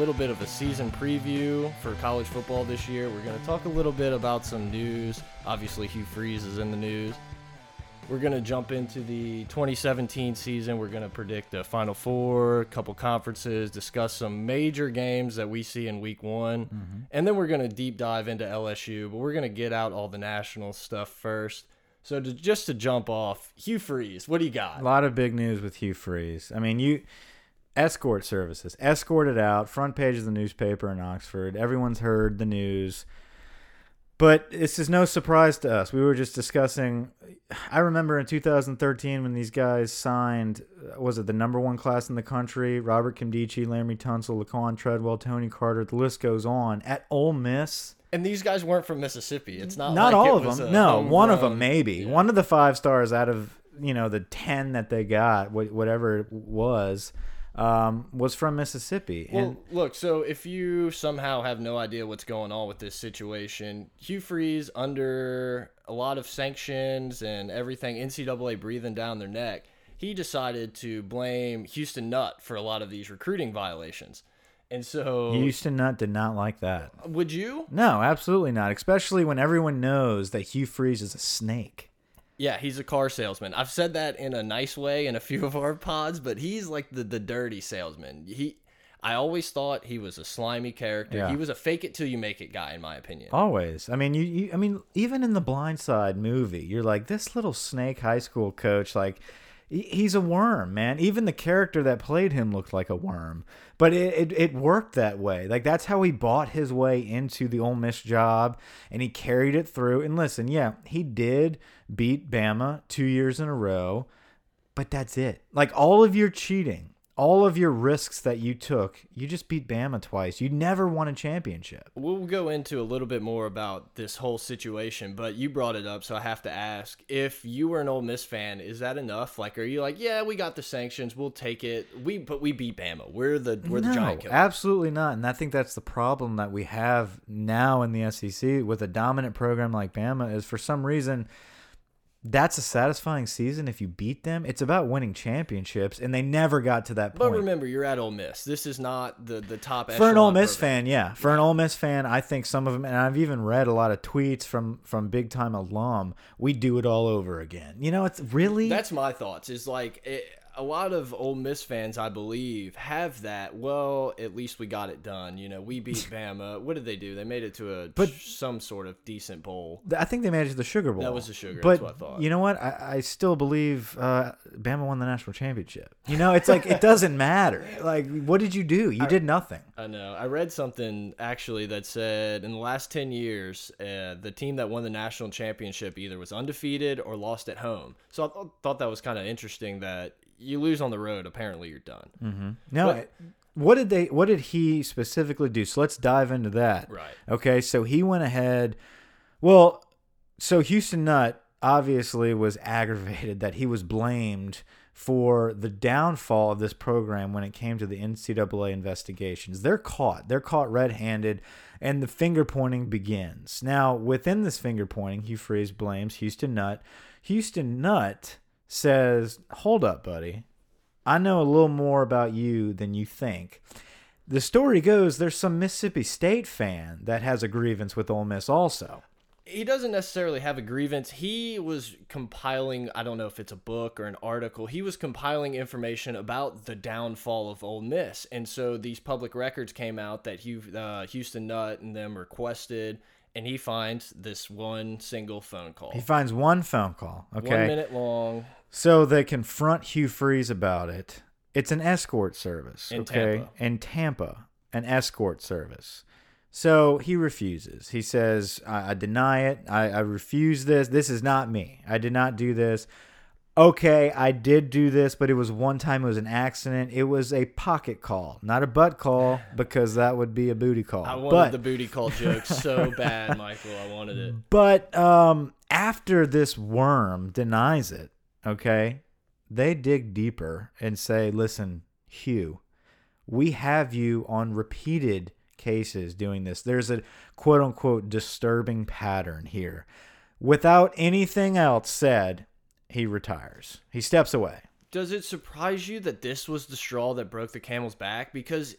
little bit of a season preview for college football this year. We're gonna talk a little bit about some news. Obviously, Hugh Freeze is in the news. We're gonna jump into the 2017 season. We're gonna predict a Final Four, a couple conferences, discuss some major games that we see in Week One, mm-hmm. and then we're gonna deep dive into LSU. But we're gonna get out all the national stuff first. So to, just to jump off, Hugh Freeze, what do you got? A lot of big news with Hugh Freeze. I mean, you escort services escorted out front page of the newspaper in Oxford. Everyone's heard the news. But this is no surprise to us. We were just discussing. I remember in 2013 when these guys signed, uh, was it the number one class in the country? Robert Nkemdiche, Laremy Tunsil, Laquon Treadwell, Tony Carter. The list goes on. At Ole Miss, And these guys weren't from Mississippi. It's not not like all of them. No, one of them maybe. Yeah. One of the five stars out of you know the ten that they got, wh- whatever it was, um, was from Mississippi. Well, and look, so if you somehow have no idea what's going on with this situation, Hugh Freeze, under a lot of sanctions and everything, NCAA breathing down their neck, he decided to blame Houston Nutt for a lot of these recruiting violations. And so, Houston Nutt did not like that. would you? No, absolutely not. Especially when everyone knows that Hugh Freeze is a snake. Yeah, he's a car salesman. I've said that in a nice way in a few of our pods, but he's like the the dirty salesman. He I always thought he was a slimy character. Yeah. He was a fake it till you make it guy in my opinion. Always. I mean, you, you. I mean, even in the Blind Side movie, you're like this little snake high school coach. Like, he's a worm, man. Even the character that played him looked like a worm. But it, it, it worked that way. Like that's how he bought his way into the Ole Miss job, and he carried it through. And listen, yeah, he did beat Bama two years in a row, but that's it. Like all of your cheating, all of your risks that you took, you just beat Bama twice. You never won a championship. We'll go into a little bit more about this whole situation, but you brought it up, so I have to ask: if you were an Ole Miss fan, is that enough? Like, are you like, yeah, we got the sanctions, we'll take it. We but we beat Bama. We're the we're the no, giant killer. absolutely not. And I think that's the problem that we have now in the SEC with a dominant program like Bama is for some reason that's a satisfying season if you beat them. It's about winning championships, and they never got to that point. But remember, you're at Ole Miss. This is not the the top. for an Ole Miss program. fan, yeah. For an Ole Miss fan, I think some of them, and I've even read a lot of tweets from from big time alum. We do it all over again. You know, it's really That's my thoughts. Is like it, a lot of Ole Miss fans, I believe, have that. Well, at least we got it done. You know, we beat Bama. What did they do? They made it to a But- some sort of decent bowl. I think they managed the Sugar Bowl. That was the Sugar, But that's what I thought. you know what? I, I still believe uh, Bama won the national championship. You know, it's like it doesn't matter. Like, what did you do? You did nothing. I know. I read something actually that said in the last 10 years, uh, the team that won the national championship either was undefeated or lost at home. So I th thought that was kind of interesting that you lose on the road, apparently you're done. Mm-hmm. No. But- what did they? What did he specifically do? So let's dive into that. Right. Okay. So he went ahead. Well, so Houston Nutt obviously was aggravated that he was blamed for the downfall of this program when it came to the NCAA investigations. They're caught. They're caught red-handed, and the finger pointing begins. Now, within this finger pointing, Hugh Freeze blames Houston Nutt. Houston Nutt says, "Hold up, buddy. I know a little more about you than you think." The story goes there's some Mississippi State fan that has a grievance with Ole Miss also. he doesn't necessarily have a grievance. He was compiling, I don't know if it's a book or an article. He was compiling information about the downfall of Ole Miss. And so these public records came out that Hugh, uh, Houston Nutt and them requested, and he finds this one single phone call. He finds one phone call. Okay. One minute long. So they confront Hugh Freeze about it. It's an escort service. In okay. Tampa. In Tampa, an escort service. So he refuses. He says, I, I deny it. I, I refuse this. This is not me. I did not do this. Okay, I did do this, but it was one time. It was an accident. It was a pocket call, not a butt call, because that would be a booty call. I wanted but, the booty call joke so bad, Michael. I wanted it. But um, after this worm denies it, okay, they dig deeper and say, listen, Hugh, we have you on repeated cases doing this. There's a quote unquote disturbing pattern here. Without anything else said, he retires. He steps away. does it surprise you that this was the straw that broke the camel's back? Because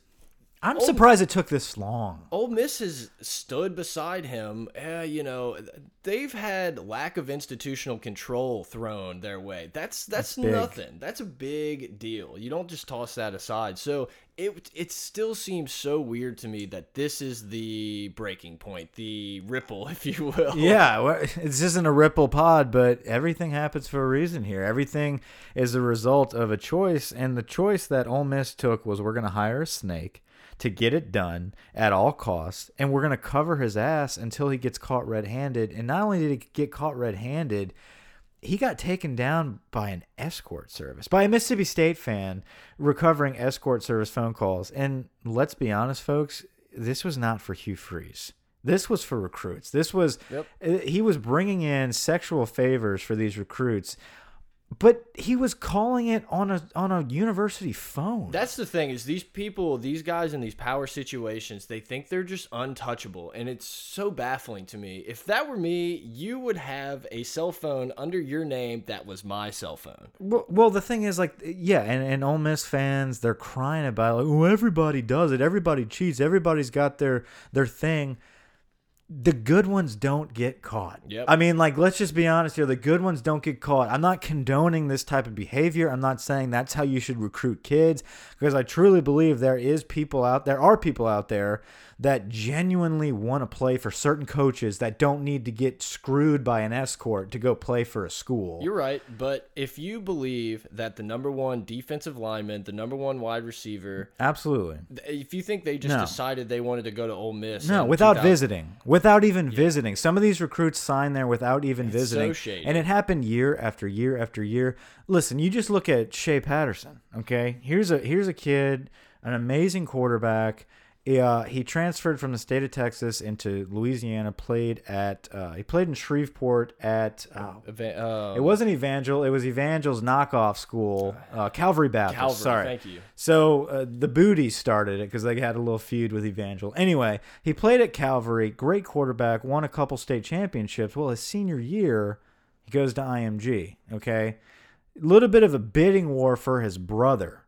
I'm surprised it took this long. Ole Miss has stood beside him. Uh, you know, they've had lack of institutional control thrown their way. That's that's, That's nothing. That's a big deal. You don't just toss that aside. So it it still seems so weird to me that this is the breaking point, the ripple, if you will. Yeah, this isn't a ripple pod, but everything happens for a reason here. Everything is a result of a choice, and the choice that Ole Miss took was we're going to hire a snake to get it done at all costs, and we're going to cover his ass until he gets caught red-handed. And not only did he get caught red-handed, he got taken down by an escort service, by a Mississippi State fan recovering escort service phone calls. And let's be honest, folks, this was not for Hugh Freeze. This was for recruits. This was Yep. uh, he was bringing in sexual favors for these recruits, but he was calling it on a on a university phone. That's the thing is these people, these guys in these power situations, they think they're just untouchable, and it's so baffling to me. If that were me, you would have a cell phone under your name that was my cell phone. Well, well, the thing is, like, yeah, and, and Ole Miss fans, they're crying about, like, oh, everybody does it. Everybody cheats. Everybody's got their their thing. The good ones don't get caught. Yep. I mean, like, let's just be honest here. The good ones don't get caught. I'm not condoning this type of behavior. I'm not saying that's how you should recruit kids because I truly believe there is people out there are people out there that genuinely want to play for certain coaches that don't need to get screwed by an escort to go play for a school. You're right, but if you believe that the number one defensive lineman, the number one wide receiver, Absolutely. if you think they just No. decided they wanted to go to Ole Miss, No, without visiting, without even visiting. Some of these recruits signed there without even so visiting, shady. and it happened year after year after year. Listen, you just look at Shea Patterson. Okay, here's a here's a kid, an amazing quarterback. Uh, he transferred from the state of Texas into Louisiana. Played at uh, he played in Shreveport at oh, Eva- um, it wasn't Evangel. It was Evangel's knockoff school, uh, Calvary Baptist. Calvary, Sorry. thank you. So uh, the Booty started it because they had a little feud with Evangel. Anyway, he played at Calvary. Great quarterback. Won a couple state championships. Well, his senior year, he goes to IMG. Okay, a little bit of a bidding war for his brother.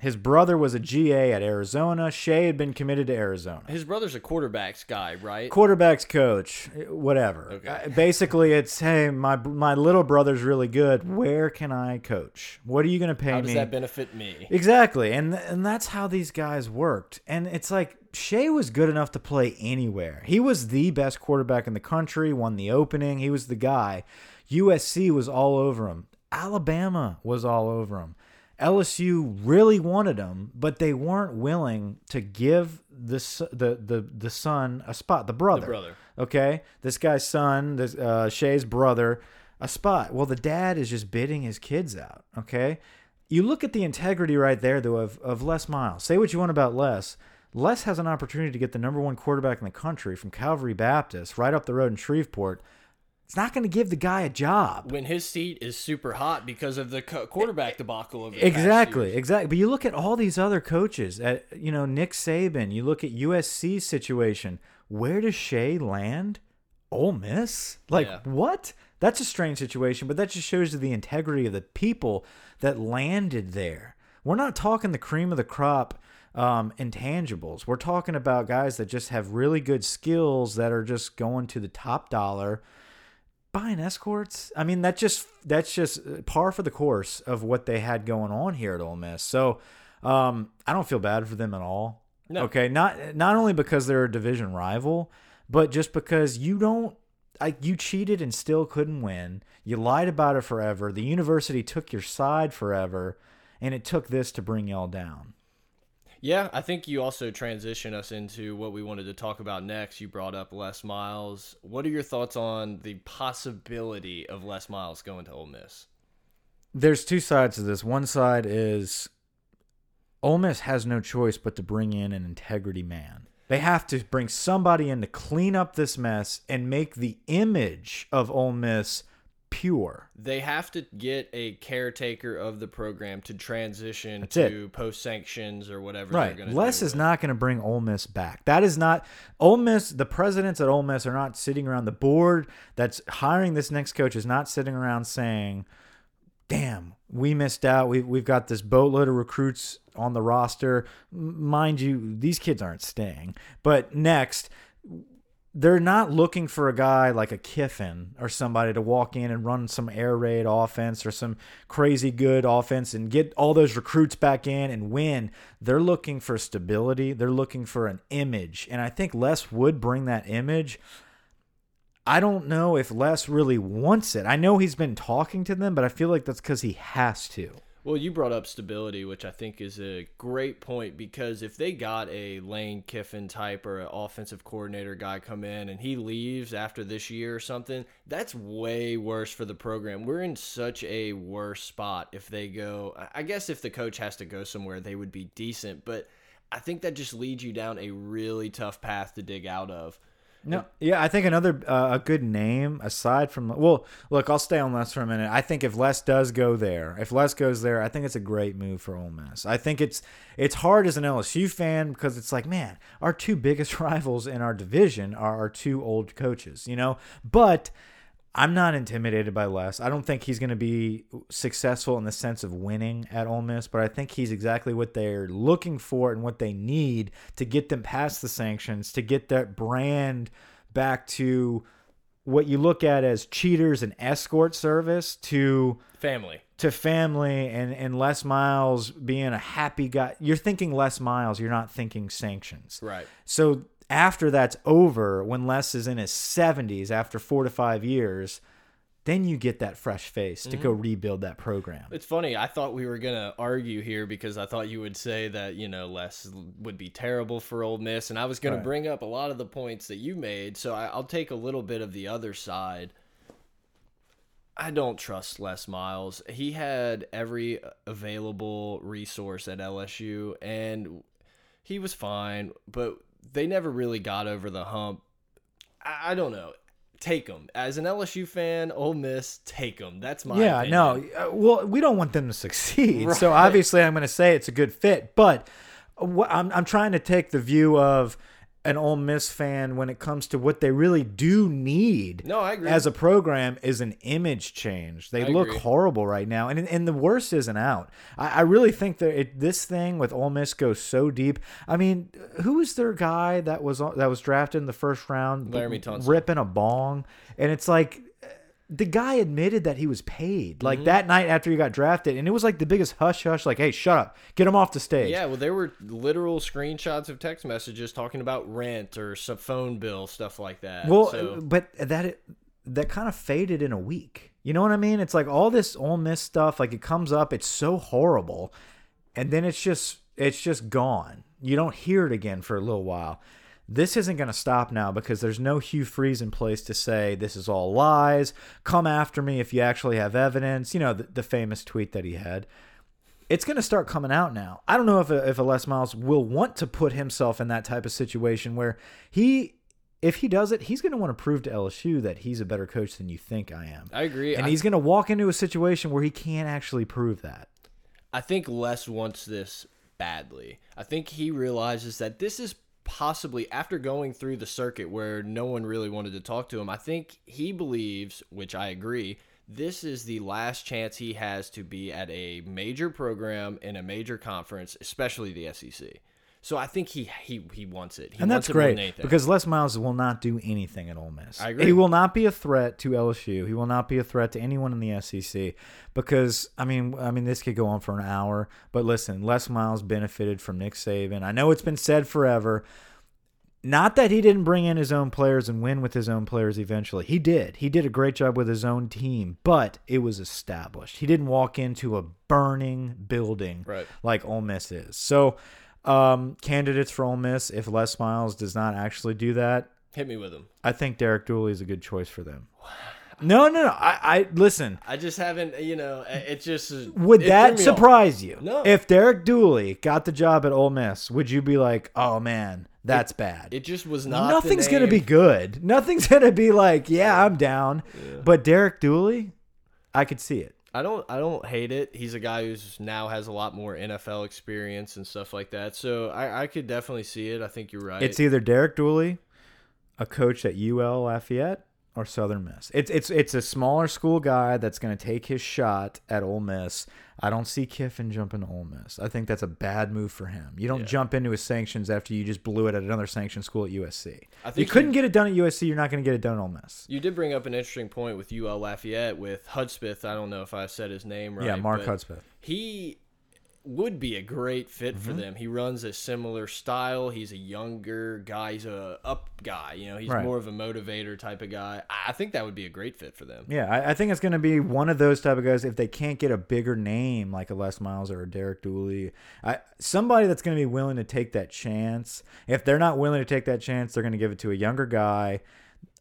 His brother was a GA at Arizona. Shea had been committed to Arizona. His brother's a quarterbacks guy, right? quarterbacks coach whatever. Okay. Uh, basically it's hey my my little brother's really good. Where can i coach? What are you going to pay How does me? that benefit me? exactly. And and that's how these guys worked. And it's like Shea was good enough to play anywhere. He was the best quarterback in the country won the opening. He was the guy. Usc was all over him. Alabama was all over him LSU really wanted him, but they weren't willing to give the the the the son a spot, the brother. brother. Okay, this guy's son, this uh, Shea's brother, a spot. Well, the dad is just bidding his kids out. Okay, you look at the integrity right there, though, of of Les Miles. Say what you want about Les. Les has an opportunity to get the number one quarterback in the country from Calvary Baptist, right up the road in Shreveport. It's not going to give the guy a job. When his seat is super hot because of the quarterback debacle of Exactly, exactly. But you look at all these other coaches, at you know Nick Saban. You look at USC's situation. Where does Shea land? Ole Miss. Like Yeah. what? That's a strange situation, but that just shows you the integrity of the people that landed there. We're not talking the cream of the crop um, intangibles. We're talking about guys that just have really good skills that are just going to the top dollar buying escorts. I mean, that just that's just par for the course of what they had going on here at Ole Miss. So um, I don't feel bad for them at all. No. Okay, not not only because they're a division rival, but just because you don't. Like you cheated and still couldn't win. You lied about it forever. The university took your side forever, and it took this to bring y'all down. Yeah, I think you also transition us into what we wanted to talk about next. You brought up Les Miles. What are your thoughts on the possibility of Les Miles going to Ole Miss? there's two sides to this. One side is Ole Miss has no choice but to bring in an integrity man. They have to bring somebody in to clean up this mess and make the image of Ole Miss pure. They have to get a caretaker of the program to transition That's to post sanctions or whatever. Right. They're Les do is not going to bring Ole Miss back. That is not Ole Miss. The presidents at Ole Miss are not sitting around. The board that's hiring this next coach is not sitting around saying, "Damn, we missed out. We we've got this boatload of recruits on the roster. Mind you, these kids aren't staying. But next, they're not looking for a guy like a Kiffin or somebody to walk in and run some air raid offense or some crazy good offense and get all those recruits back in and win. They're looking for stability. They're looking for an image. And I think Les would bring that image. I don't know if Les really wants it. I know he's been talking to them, but I feel like that's because he has to. Well, you brought up stability, which I think is a great point because if they got a Lane Kiffin type or an offensive coordinator guy come in and he leaves after this year or something, that's way worse for the program. We're in such a worse spot if they go. I guess if the coach has to go somewhere, they would be decent, but I think that just leads you down a really tough path to dig out of. No, yeah, I think another uh, a good name aside from well, look, I'll stay on Les for a minute. I think if Les does go there, if Les goes there, I think it's a great move for Ole Miss. I think it's it's hard as an LSU fan because it's like, man, our two biggest rivals in our division are our two old coaches, you know. But I'm not intimidated by Les. I don't think he's going to be successful in the sense of winning at Ole Miss, but I think he's exactly what they're looking for and what they need to get them past the sanctions, to get that brand back to what you look at as cheaters and escort service to family to family and and Les Miles being a happy guy. You're thinking Les Miles, you're not thinking sanctions. Right. So after that's over, when Les is in his 70s after four to five years, then you get that fresh face to go mm-hmm. rebuild that program. It's funny. I thought we were gonna argue here because I thought you would say that you know Les would be terrible for Ole Miss, and I was gonna Right. bring up a lot of the points that you made. So I, I'll take a little bit of the other side. I don't trust Les Miles. He had every available resource at LSU, and he was fine, but they never really got over the hump. I, I don't know. Take them as an LSU fan. Ole Miss, take them. That's my yeah, opinion. no. uh, Well, we don't want them to succeed. So obviously, I'm going to say it's a good fit. But what I'm, I'm trying to take the view of an Ole Miss fan when it comes to what they really do need. No, I agree. As a program, is an image change. They I look agree. horrible right now, and and the worst isn't out. I, I really think that it, this thing with Ole Miss goes so deep. I mean, who was their guy that was that was drafted in the first round? Laremy Tunsil. ripping a bong, and it's like the guy admitted that he was paid like Mm-hmm. that night after he got drafted and it was like the biggest hush hush like hey shut up get him off the stage. Yeah, well, there were literal screenshots of text messages talking about rent or some phone bill stuff like that. well so, but that that kind of faded in a week. You know what i mean? It's like all this Ole Miss stuff like it comes up it's so horrible and then it's just it's just gone. You don't hear it again for a little while this isn't going to stop now because there's no Hugh Freeze in place to say this is all lies. Come after me if you actually have evidence. You know, the, the famous tweet that he had. it's going to start coming out now. I don't know if a, if a Les Miles will want to put himself in that type of situation where he, if he does it, he's going to want to prove to LSU that he's a better coach than you think I am. I agree. and I, he's going to walk into a situation where he can't actually prove that. I think Les wants this badly. I think he realizes that this is possibly after going through the circuit where no one really wanted to talk to him. I think he believes, which I agree, this is the last chance he has to be at a major program in a major conference, especially the SEC. So I think he he he wants it. He and wants that's it great because Les Miles will not do anything at Ole Miss. I agree. He will not be a threat to LSU. He will not be a threat to anyone in the SEC because I mean, I mean, this could go on for an hour. But listen, Les Miles benefited from Nick Saban. I know it's been said forever. Not that he didn't bring in his own players and win with his own players eventually. He did. He did a great job with his own team, but it was established. He didn't walk into a burning building Right. like Ole Miss is. So, um, candidates for Ole Miss, if Les Miles does not actually do that, Hit me with them. I think Derek Dooley is a good choice for them. No, no, no. I, I listen. I just haven't, you know, it just Would it that off. surprise you? No. If Derek Dooley got the job at Ole Miss, would you be like, "Oh man, that's bad"? It just was not. Nothing's gonna be good. Nothing's gonna be like, "Yeah, I'm down." But Derek Dooley, I could see it. I don't I don't hate it. He's a guy who's now has a lot more NFL experience and stuff like that. So I, I could definitely see it. I think you're right. It's either Derek Dooley, a coach at UL Lafayette, or Southern Miss. It's it's it's a smaller school guy that's going to take his shot at Ole Miss. I don't see Kiffin jumping to Ole Miss. I think that's a bad move for him. You don't Yeah. jump into his sanctions after you just blew it at another sanctioned school at USC. I you couldn't get it done at USC. You're not going to get it done at Ole Miss. You did bring up an interesting point with UL Lafayette with Hudspeth. I don't know if I said his name right. yeah, Mark Hudspeth. He would be a great fit Mm-hmm. for them. He runs a similar style. He's a younger guy. He's a up guy. You know, he's Right. more of a motivator type of guy. I I think that would be a great fit for them. Yeah, I, I think it's going to be one of those type of guys. If they can't get a bigger name like a Les Miles or a Derek Dooley, I, somebody that's going to be willing to take that chance. If they're not willing to take that chance, they're going to give it to a younger guy.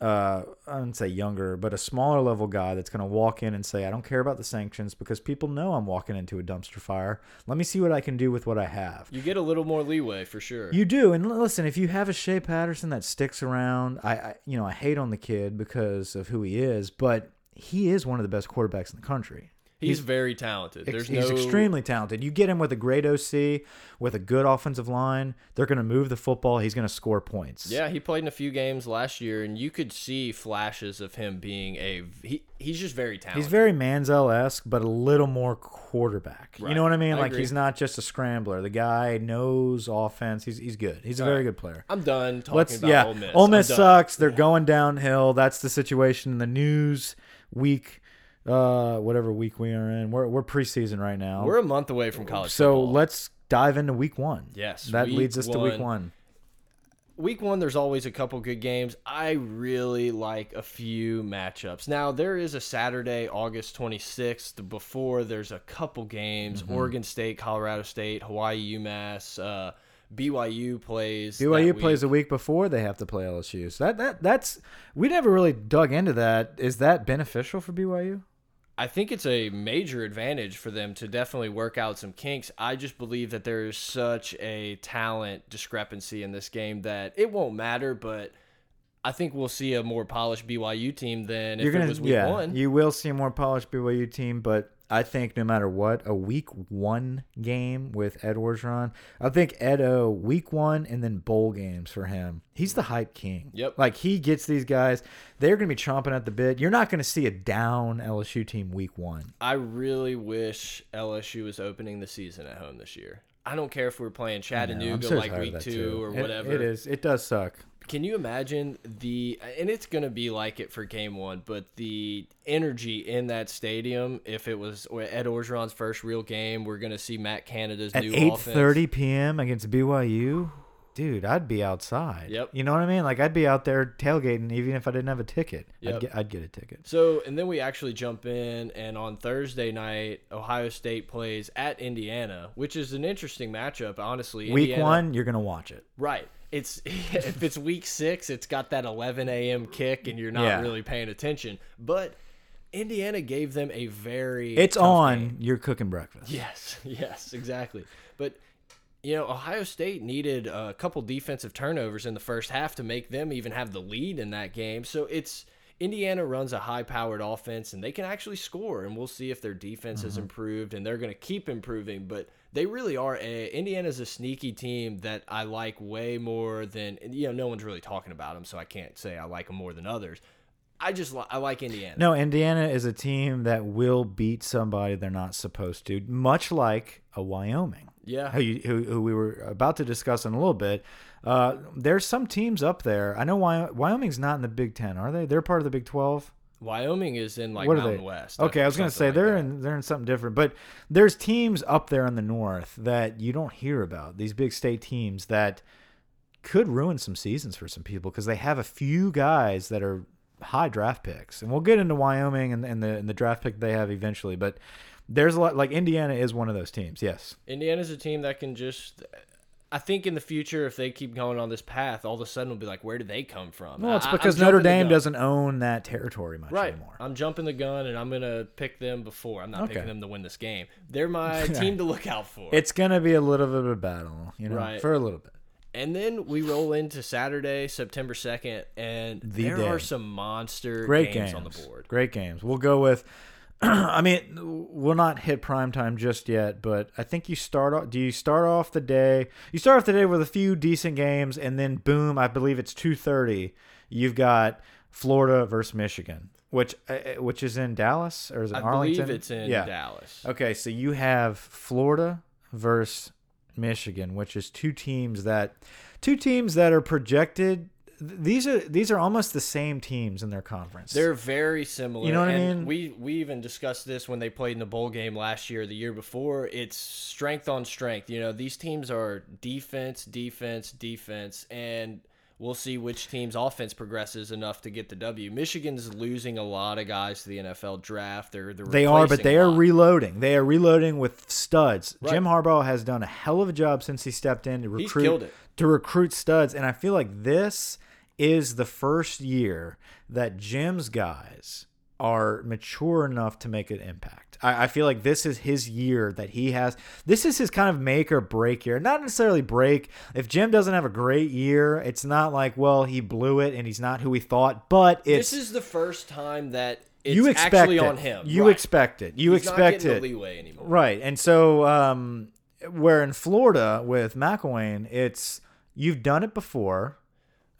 Uh, I wouldn't say younger, but a smaller level guy that's going to walk in and say, "I don't care about the sanctions because people know I'm walking into a dumpster fire. Let me see what I can do with what I have." You get a little more leeway for sure. You do, and listen. If you have a Shea Patterson that sticks around, I, I, you know, I hate on the kid because of who he is, but he is one of the best quarterbacks in the country. He's, very talented. There's he's no extremely talented. You get him with a great OC, with a good offensive line. They're going to move the football. He's going to score points. Yeah, he played in a few games last year, and you could see flashes of him being a. He, he's just very talented. He's very Manziel esque, but a little more quarterback. You know what I mean? I like agree. he's not just a scrambler. The guy knows offense. He's he's good. He's a very good player. I'm done talking Let's about yeah. Ole Miss. Ole Miss sucks. They're going downhill. That's the situation in the news week. Uh, whatever week we are in, we're we're preseason right now. We're a month away from college so football. let's dive into week one. Yes, that leads us to week one. one. week one, there's always a couple good games. I really like a few matchups. Now, there is a Saturday, August 26th. Before, there's a couple games Mm-hmm. Oregon State, Colorado State, Hawaii, UMass. Uh, BYU plays. BYU plays a week before they have to play LSU. So that that that's we never really dug into that. Is that beneficial for BYU? I think it's a major advantage for them to definitely work out some kinks. I just believe that there is such a talent discrepancy in this game that it won't matter, but I think we'll see a more polished BYU team than if You're gonna it was week yeah, one. you will see a more polished BYU team, but I think no matter what, a week one game with Ed Orgeron, I think Edo uh, week one and then bowl games for him. He's the hype king. Yep. Like he gets these guys, they're gonna be chomping at the bit. You're not gonna see a down LSU team week one. I really wish LSU was opening the season at home this year. I don't care if we're playing Chattanooga so like week two too. or It- whatever. it is. It does suck. Can you imagine the and it's going to be like it for game 1, but the energy in that stadium if it was Ed Orgeron's first real game, we're going to see Matt Canada's At new eight offense. thirty p.m. against BYU, dude, I'd be outside. Yep. You know what I mean? Like I'd be out there tailgating, even if I didn't have a ticket. Yep. I'd, get, I'd get a ticket. So, and then we actually jump in, and on Thursday night, Ohio State plays at Indiana, which is an interesting matchup, honestly. Week Indiana- one, you're gonna watch it. Right. It's if it's week six, it's got that 11 a.m. kick, and you're not Yeah. really paying attention. But Indiana gave them a very It's on. game. You're cooking breakfast. Yes, yes, exactly. But you know, Ohio State needed a couple defensive turnovers in the first half to make them even have the lead in that game. So it's Indiana runs a high-powered offense and they can actually score and we'll see if their defense has mm-hmm. improved and they're going to keep improving, but they really are a Indiana's a sneaky team that I like way more than you know, no one's really talking about them, so I can't say I like them more than others. I just li I like Indiana. No, Indiana is a team that will beat somebody they're not supposed to, much like a Wyoming. Yeah. Who, you, who, who we were about to discuss in a little bit. Uh, there's some teams up there. I know Wy Wyoming's not in the Big Ten, are they? They're part of the Big Twelve. Wyoming is in like what are Mountain they? West. Okay, I was gonna say like they're that. in they're in something different, but there's teams up there in the north that you don't hear about. These big state teams that could ruin some seasons for some people because they have a few guys that are high draft picks, and we'll get into Wyoming and, and the and the draft pick they have eventually. But there's a lot like Indiana is one of those teams. Yes, Indiana's a team that can just. I think in the future, if they keep going on this path, all of a sudden we'll be like, where did they come from? well, it's I- because Notre Dame doesn't own that territory much Right. anymore. I'm jumping the gun and I'm gonna pick them before. I'm not Okay. picking them to win this game. They're my team to look out for. It's gonna be a little bit of a battle, you know, Right. for a little bit. and then we roll into Saturday, September second, and The there day. are some monster Great games, games, on the board. Great games. We'll go with. I mean, we'll not hit prime time just yet, but I think you start off. Do you start off the day? You start off the day with a few decent games, and then boom! I believe it's two thirty. You've got Florida versus Michigan, which uh, uh, which is in Dallas or is it I Arlington? believe it's in yeah. Dallas. Okay, so you have Florida versus Michigan, which is two teams that two teams that are projected. These are these are almost the same teams in their conference. They're very similar. You know what I mean? We we even discussed this when they played in the bowl game last year, the year before. It's strength on strength. You know, these teams are defense, defense, defense, and we'll see which team's offense progresses enough to get the W. Michigan's losing a lot of guys to the NFL draft. They're, they're They are, but they are reloading. They are reloading with studs. Right. Jim Harbaugh has done a hell of a job since he stepped in to recruit to recruit studs, and I feel like this is the first year that Jim's guys are mature enough to make an impact. I, I feel like this is his year that he has. This is his kind of make or break year. Not necessarily break. If Jim doesn't have a great year, it's not like well he blew it and he's not who we thought. But it's This is the first time that it's you expect actually it. on him. You Right. expect it. You He's expect it. the leeway anymore. Right. And so um where in Florida with McElwain, it's you've done it before.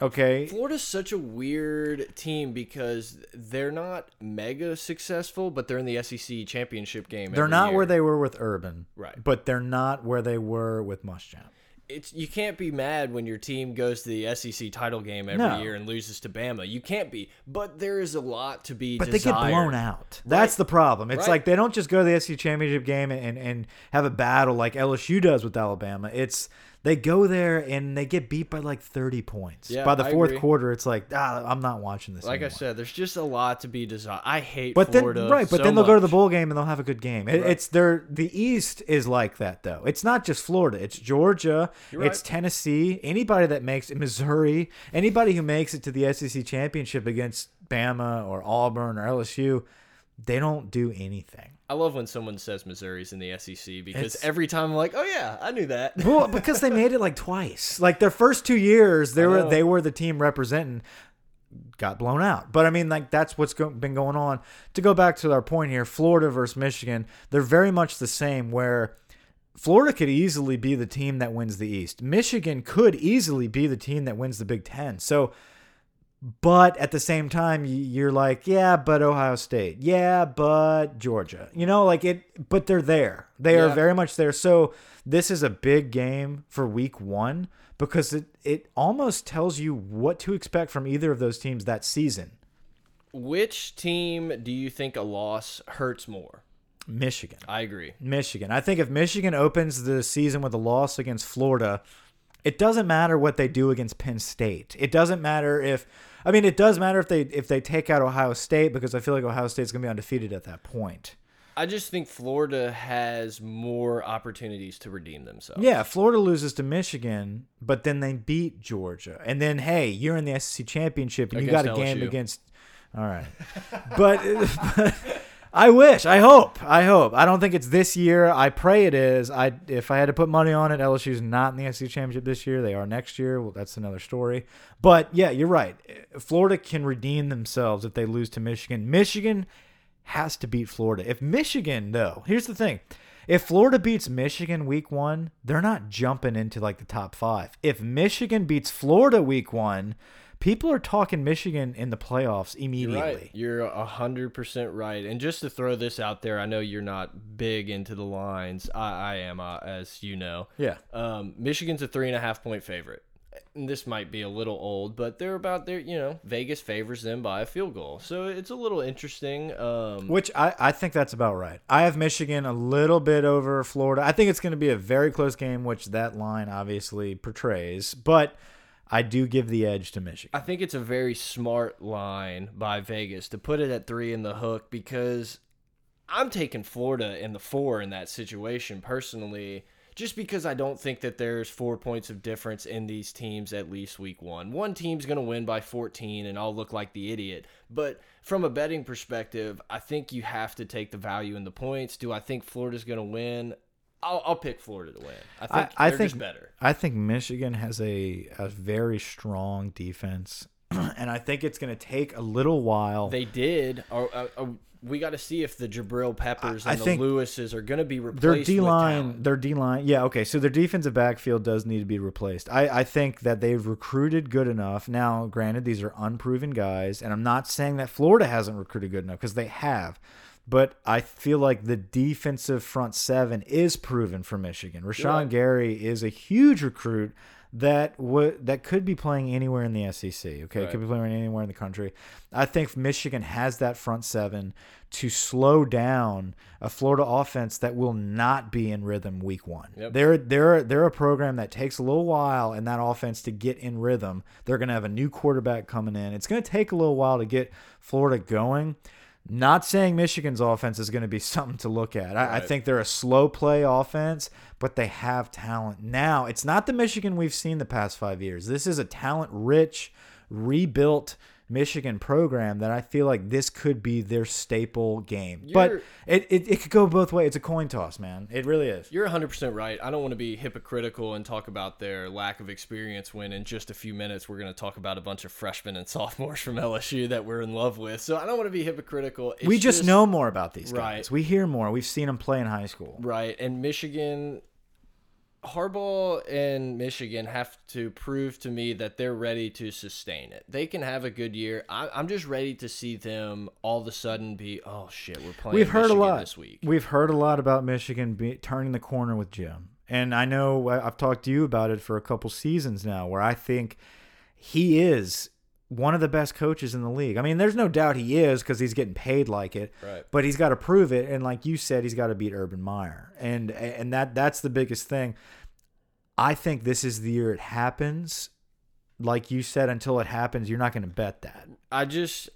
Okay. Florida's such a weird team because they're not mega successful, but they're in the SEC championship game. They're not year. where they were with Urban. Right. But they're not where they were with Muschamp. It's you can't be mad when your team goes to the SEC title game every No. year and loses to Bama. You can't be. But there is a lot to be. But they get blown out. That's the problem. It's Right. like they don't just go to the SEC championship game and, and have a battle like LSU does with Alabama. It's they go there and they get beat by like 30 points. Yeah, by the I fourth agree. quarter, it's like, ah, I'm not watching this Like I said, there's just a lot to be desired. I hate But Florida. then, right? But so then they'll go to the bowl game and they'll have a good game. It, It's their the East is like that though. It's not just Florida. It's Georgia. You're It's. Tennessee. Anybody that makes it, Missouri. Anybody who makes it to the SEC championship against Bama or Auburn or LSU, they don't do anything. I love when someone says Missouri's in the SEC because It's- every time I'm like, oh yeah, I knew that. Well, because they made it like twice. Like their first two years, they were they were the team representing. Got blown out, but I mean, like that's what's go been going on. To go back to our point here, Florida versus Michigan, they're very much the same. Where Florida could easily be the team that wins the East. Michigan could easily be the team that wins the Big Ten. So, but at the same time, you're like, yeah, but Ohio State, yeah, but Georgia. You know, like it, but they're there. They are very much there. So this is a big game for Week One because it it almost tells you what to expect from either of those teams that season. Which team do you think a loss hurts more? Michigan. I agree. Michigan. I think if Michigan opens the season with a loss against Florida, it doesn't matter what they do against Penn State. It doesn't matter if I mean it does matter if they if they take out Ohio State because I feel like Ohio State's going to be undefeated at that point. I just think Florida has more opportunities to redeem themselves. Yeah, Florida loses to Michigan, but then they beat Georgia. And then hey, you're in the SEC championship and you got a Against game LSU. against All right. but, but I wish, I hope, I hope. I don't think it's this year. I pray it is. I if I had to put money on it, LSU's not in the SEC championship this year. They are next year. Well, that's another story. But yeah, you're right. Florida can redeem themselves if they lose to Michigan. Michigan has to beat Florida. If Michigan, though, here's the thing. If Florida beats Michigan week one, they're not jumping into like the top five. If Michigan beats Florida week one, people are talking Michigan in the playoffs immediately. You're a hundred percent right. And just to throw this out there, I know you're not big into the lines. I, I am, uh, as you know. Yeah. Um, Michigan's a three and a half point favorite. And this might be a little old, but they're about there. You know, Vegas favors them by a field goal, so it's a little interesting. Um, Which I, I think that's about right. I have Michigan a little bit over Florida. I think it's going to be a very close game, which that line obviously portrays. But I do give the edge to Michigan. I think it's a very smart line by Vegas to put it at three in the hook because I'm taking Florida in the four in that situation personally, just because I don't think that there's four points of difference in these teams at least week one. One team's going to win by 14 and I'll look like the idiot. But from a betting perspective, I think you have to take the value in the points. Do I think Florida's going to win? I'll, I'll pick Florida to win. I think I they're think better. I think Michigan has a, a very strong defense, and I think it's going to take a little while. They did. Are, are, are, we got to see if the Jabril Peppers I and the think Lewises are going to be replaced. their D line, their D line, yeah, okay. So their defensive backfield does need to be replaced. I, I think that they've recruited good enough. Now, granted, these are unproven guys, and I'm not saying that Florida hasn't recruited good enough because they have. But I feel like the defensive front seven is proven for Michigan. Rashan right. Gary is a huge recruit that would that could be playing anywhere in the SEC. Okay, Right. could be playing anywhere in the country. I think Michigan has that front seven to slow down a Florida offense that will not be in rhythm week one. Yep. They're they're they're a program that takes a little while in that offense to get in rhythm. They're going to have a new quarterback coming in. It's going to take a little while to get Florida going. Not saying Michigan's offense is going to be something to look at. I, I think they're a slow play offense, but they have talent. Now, it's not the Michigan we've seen the past five years. This is a talent rich, rebuilt Michigan program that I feel like this could be their staple game. but You're- it, it, it could go both ways. It's a coin toss, man. It really is. You're 100% right. I don't want to be hypocritical and talk about their lack of experience when in just a few minutes we're going to talk about a bunch of freshmen and sophomores from LSU that we're in love with. So I don't want to be hypocritical. It's we just, know more about these guys. Right. We hear more. We've seen them play in high school. Right. And Michigan, Harbaugh and Michigan have to prove to me that they're ready to sustain it. They can have a good year. I, I'm just ready to see them all of a sudden be, oh shit, we're playing. We've heard Michigan a lot this week. We've heard a lot about Michigan be, turning the corner with Jim, and I know I've talked to you about it for a couple seasons now, where I think he is one of the best coaches in the league. I mean, there's no doubt he is because he's getting paid like it. Right. But he's got to prove it, and like you said, he's got to beat Urban Meyer, and and that that's the biggest thing. I think this is the year it happens. Like you said, until it happens, you're not going to bet that. I just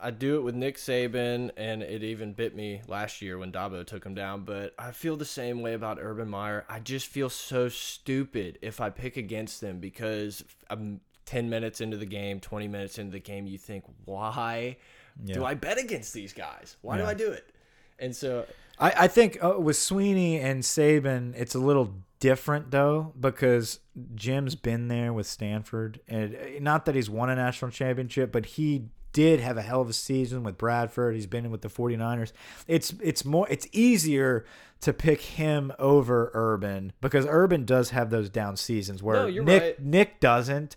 I do it with Nick Saban, and it even bit me last year when Dabo took him down. But I feel the same way about Urban Meyer. I just feel so stupid if I pick against them because I'm 10 minutes into the game, 20 minutes into the game. You think, why do I bet against these guys? Why do I do it? And so, I, I think uh, with Swinney and Saban, it's a little different though because Jim's been there with Stanford, and uh, not that he's won a national championship, but he did have a hell of a season with Bradford. He's been with the 49ers. It's it's more it's easier to pick him over Urban because Urban does have those down seasons where No, Nick right. Nick doesn't.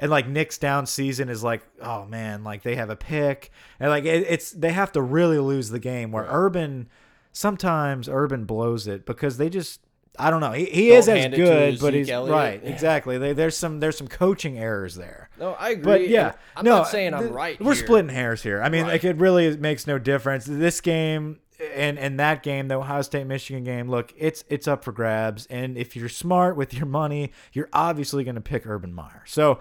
And like Nick's down season is like, oh man, like they have a pick, and like it, it's they have to really lose the game. Where Right. Urban, sometimes Urban blows it because they just, I don't know, he, he Don't is as hand it to good, but Zeke he's Elliott. right, Yeah. exactly. They, there's some there's some coaching errors there. no, I agree. But yeah, I'm no, not saying I'm right. We're here. splitting hairs here. I mean, Right. like it really makes no difference. This game and and that game, the Ohio State Michigan game, look, it's it's up for grabs. And if you're smart with your money, you're obviously going to pick Urban Meyer. So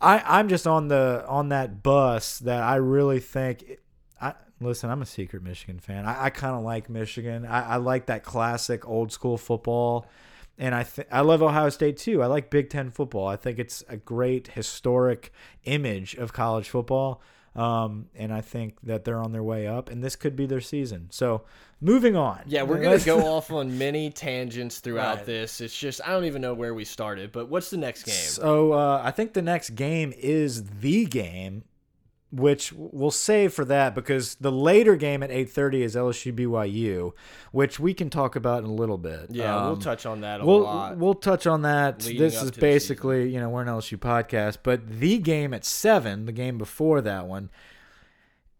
I I'm just on the on that bus that I really think. I listen. I'm a secret Michigan fan. I, I kind of like Michigan. I, I like that classic old school football. And I I love Ohio State too. I like Big Ten football. I think it's a great historic image of college football. Um, and I think that they're on their way up, and this could be their season. So, moving on. Yeah, we're gonna go off on many tangents throughout Right. this. It's just I don't even know where we started. But what's the next game? So uh, I think the next game is the game, which we'll save for that because the later game at 8:30 is LSU BYU, which we can talk about in a little bit. Yeah, we'll Um, touch on that a We'll lot. we'll touch on that. This is basically you know we're an LSU podcast, but the game at seven, the game before that one,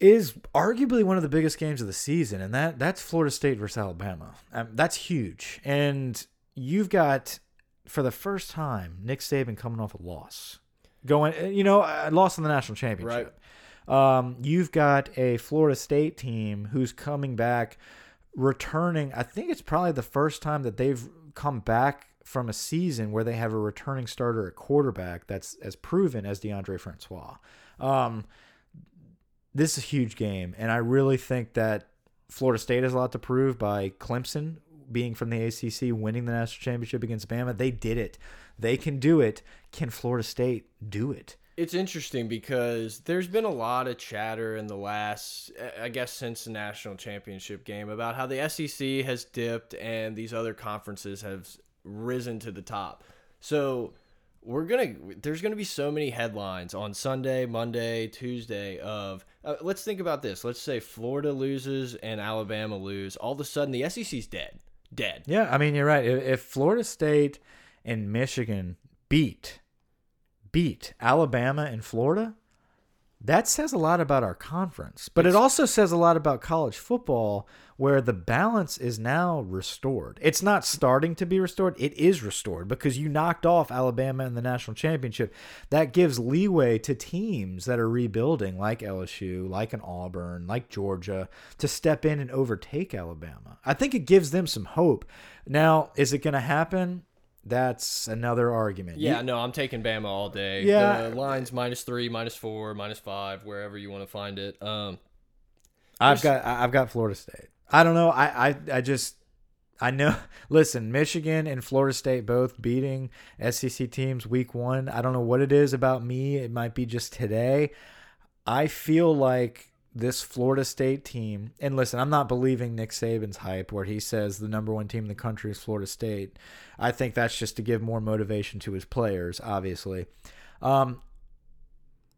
is arguably one of the biggest games of the season, and that that's Florida State versus Alabama. Um, that's huge, and you've got for the first time Nick Saban coming off a loss, going you know a loss in the national championship. Um, you've got a Florida State team who's coming back, returning. I think it's probably the first time that they've come back from a season where they have a returning starter at quarterback that's as proven as Deondre Francois. Um, this is a huge game, and I really think that Florida State has a lot to prove by Clemson being from the ACC, winning the national championship against Bama. They did it. They can do it. Can Florida State do it? It's interesting because there's been a lot of chatter in the last, I guess, since the national championship game about how the SEC has dipped and these other conferences have risen to the top. So we're gonna there's gonna be so many headlines on Sunday, Monday, Tuesday of uh, let's think about this. Let's say Florida loses and Alabama lose. All of a sudden, the SEC's dead, dead. Yeah, I mean you're right. If, if Florida State and Michigan beat beat Alabama and Florida, that says a lot about our conference. But it also says a lot about college football where the balance is now restored. It's not starting to be restored, it is restored because you knocked off Alabama in the national championship. That gives leeway to teams that are rebuilding like LSU, like an Auburn, like Georgia to step in and overtake Alabama. I think it gives them some hope. Now, is it going to happen? That's another argument. Yeah, You- no, I'm taking Bama all day. Yeah. the lines minus three, minus four, minus five, wherever you want to find it. Um, I've got I've got Florida State. I don't know. I I, I just I know. Listen, Michigan and Florida State both beating SEC teams week one. I don't know what it is about me. It might be just today. I feel like this Florida State team, and listen, I'm not believing Nick Saban's hype where he says the number one team in the country is Florida State. I think that's just to give more motivation to his players, obviously. Um,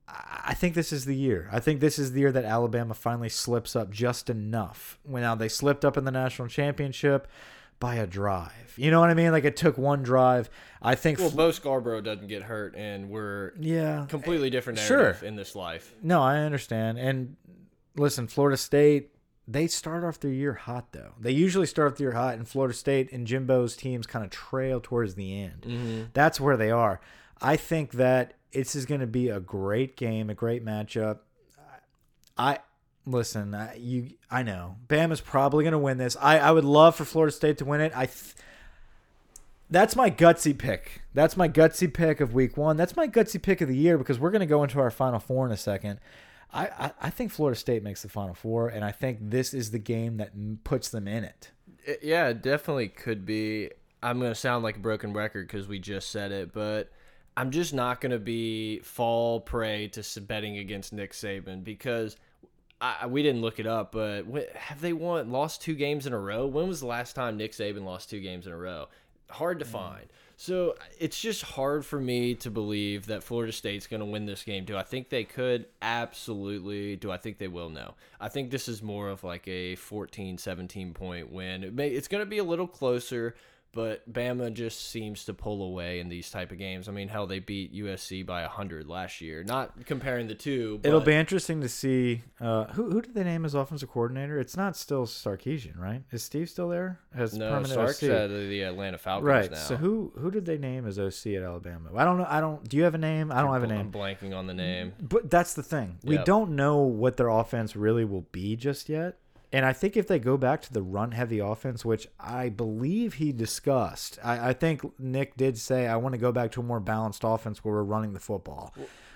I I think this is the year. I think this is the year that Alabama finally slips up just enough. When now they slipped up in the national championship by a drive. You know what I mean? Like it took one drive. I think. well, Bo Scarborough doesn't get hurt, and we're yeah. completely different Sure. in this life. No, I understand. And listen, Florida State. They start off their year hot though. They usually start off the year hot, and Florida State and Jimbo's teams kind of trail towards the end. Mm-hmm. That's where they are. I think that this is going to be a great game, a great matchup. I listen. I, you, I know Bama's probably going to win this. I, I would love for Florida State to win it. I. Th that's my gutsy pick. That's my gutsy pick of week one. That's my gutsy pick of the year because we're going to go into our final four in a second. I, I, I think Florida State makes the final four, and I think this is the game that puts them in it. It- yeah, it definitely could be. I'm gonna sound like a broken record because we just said it, but I'm just not gonna be fall prey to betting against Nick Saban because I, we didn't look it up, but have they won lost two games in a row? When was the last time Nick Saban lost two games in a row? Hard to mm. find. So it's just hard for me to believe that Florida State's going to win this game. Do I think they could? Absolutely. Do I think they will? No. I think this is more of like a 14, 17 point win. It may, it's going to be a little closer, but Bama just seems to pull away in these type of games. I mean, hell, they beat USC by 100 last year. Not comparing the two. But It'll be interesting to see uh, who who did they name as offensive coordinator. It's not still Sarkisian, right? Is Steve still there as No, permanent Sark's OC? at the Atlanta Falcons right. now. So who who did they name as OC at Alabama? I don't know. I don't. Do you have a name? I don't have a I'm name. blanking on the name. But that's the thing. We Yep. don't know what their offense really will be just yet. And I think if they go back to the run heavy offense, which I believe he discussed, I, I think Nick did say, I want to go back to a more balanced offense where we're running the football,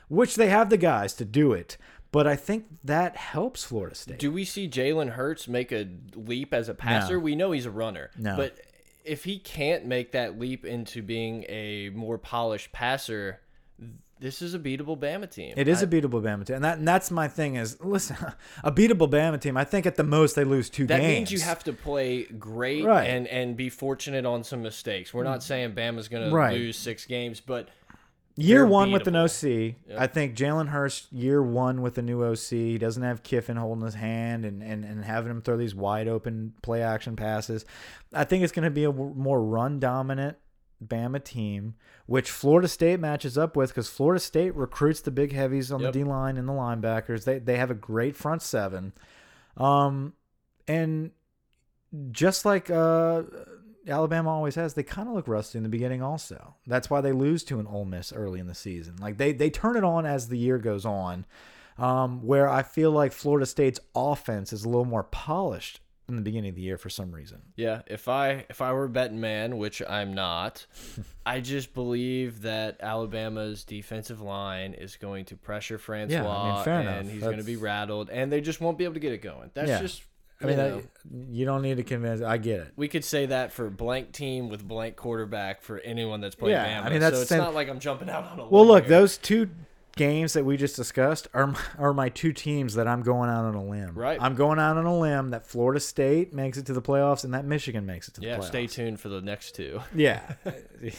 which they have the guys to do it. But I think that helps Florida State. Do we see Jalen Hurts make a leap as a passer? No. We know he's a runner. No. But if he can't make that leap into being a more polished passer, this is a beatable Bama team. It is I- a beatable Bama team, and that and that's my thing. Is listen, a beatable Bama team. I think at the most they lose two that games. means you have to play great Right. and and be fortunate on some mistakes. We're not saying Bama's going to lose six games, but Year one with an. OC. Yep. I think Jalen Hurts, year one with a new OC, he doesn't have Kiffin holding his hand and, and, and having him throw these wide open play action passes. I think it's going to be a more run dominant Bama team, which Florida State matches up with because Florida State recruits the big heavies on Yep. the D line and the linebackers. They, they have a great front seven. Um, and just like uh, Alabama always has, they kind of look rusty in the beginning. Also, that's why they lose to an Ole Miss early in the season. Like they they turn it on as the year goes on. Um, where I feel like Florida State's offense is a little more polished in the beginning of the year for some reason. Yeah, if I if I were a betting man, which I'm not, I just believe that Alabama's defensive line is going to pressure Francois, Yeah, I mean, and he's going to be rattled, and they just won't be able to get it going. That's Yeah. just. I mean, you I- know, you don't need to convince. I get it. we could say that for blank team with blank quarterback for anyone that's played Yeah, Bama. I mean, that's so it's same- not like I'm jumping out on a Well, look, here. those two games that we just discussed are are my two teams that I'm going out on a limb. Right. I'm going out on a limb that Florida State makes it to the playoffs and that Michigan makes it to the playoffs. Yeah, playoffs. stay tuned for the next two. Yeah.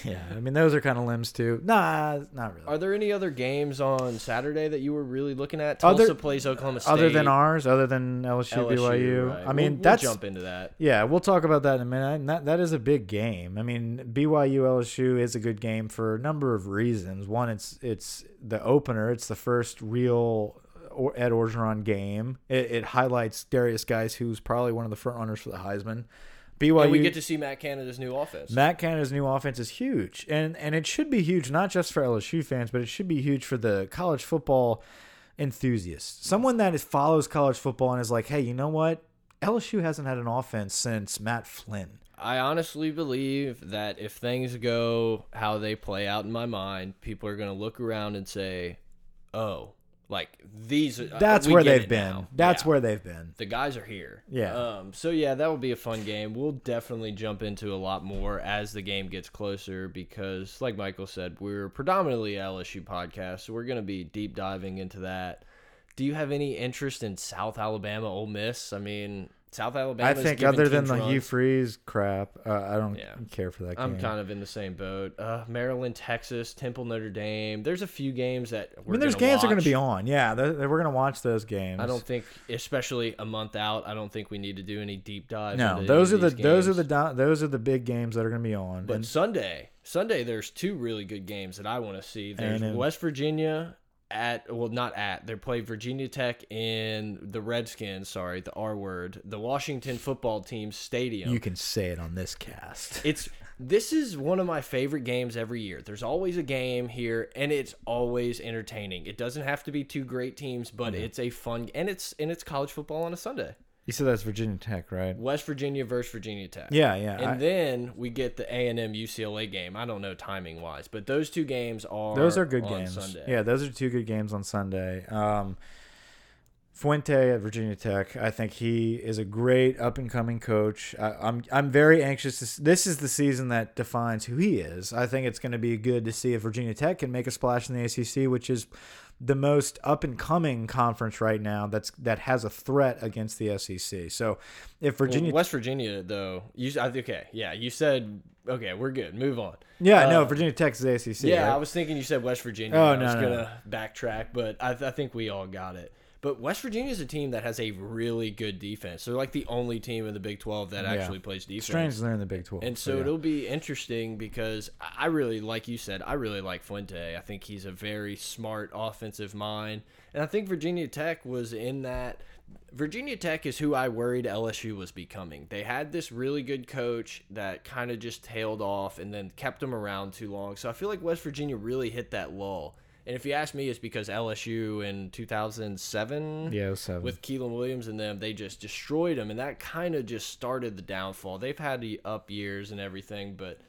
yeah. I mean, those are kind of limbs too. Nah, not really. Are there any other games on Saturday that you were really looking at? Other- plays Oklahoma State. other than ours, other than LSU, LSU, BYU. right. I mean, We'll- we'll that's jump into that. Yeah, we'll talk about that in a minute. And that that is a big game. I mean, BYU LSU is a good game for a number of reasons. One, it's it's the opener. It's the first real uh, Ed Orgeron game. It, it highlights Derrius Guice, who's probably one of the front runners for the Heisman. BYU. And we get to see Matt Canada's new offense. Matt Canada's new offense is huge, and and it should be huge not just for LSU fans, but it should be huge for the college football enthusiast. Someone that is follows college football and is like, hey, you know what? LSU hasn't had an offense since Matt Flynn. I honestly believe that if things go how they play out in my mind, people are going to look around and say, "Oh, like these." uh, That's we where they've been. now." That's Yeah. where they've been. the guys are here. Yeah. Um. So yeah, that will be a fun game. We'll definitely jump into a lot more as the game gets closer because, like Michael said, we're predominantly LSU podcast, so we're going to be deep diving into that. Do you have any interest in South Alabama, Ole Miss? I mean, South Alabama. I think other than the Hugh Freeze crap, uh, I don't Yeah. care for that game. I'm kind of in the same boat. Uh, Maryland, Texas, Temple, Notre Dame. There's a few games that I mean, there's games that are going to be on. Yeah, they're, they're- we're going to watch those games. I don't think, especially a month out, I don't think we need to do any deep dive. No, those are the these those are the those are the big games that are going to be on. But And- Sunday, Sunday, there's two really good games that I want to see. There's. West Virginia at well, not at. They play Virginia Tech in the Redskins. Sorry, the R word. The Washington Football Team Stadium. you can say it on this cast. it's this is one of my favorite games every year. There's always a game here, and it's always entertaining. It doesn't have to be two great teams, but it's a fun and it's and it's college football on a Sunday. You said that's Virginia Tech, right? West Virginia versus Virginia Tech. Yeah, yeah. And I- then we get the A and M UCLA game. I don't know timing wise, but those two games are those are good on games. Sunday. Yeah, those are two good games on Sunday. Um, Fuente at Virginia Tech, I think he is a great up and coming coach. I, I'm I'm very anxious. To, this is the season that defines who he is. I think it's going to be good to see if Virginia Tech can make a splash in the ACC, which is the most up and coming conference right now. That's that has a threat against the SEC. So if Well, Virginia, West Virginia though, you okay, yeah, you said okay, we're good. Move on. yeah, no, uh, Virginia Tech's the ACC. Yeah, right? I was thinking you said West Virginia. Oh, I no, was no, gonna backtrack, but I, I think we all got it. But West Virginia is a team that has a really good defense. They're like the only team in the Big Twelve that Yeah. actually plays defense. strange they're in the Big Twelve. And so yeah. it'll be interesting because I I really, like you said, I really like Fuente. I think he's a very smart offensive mind. And I think Virginia Tech was in that. Virginia Tech is who I worried LSU was becoming. They had this really good coach that kind of just tailed off and then kept them around too long. So I feel like West Virginia really hit that lull. And if you ask me, it's because LSU in 2007 yeah, seven. with Keiland Williams and them, they just destroyed them, and that kind of just started the downfall. They've had the up years and everything, but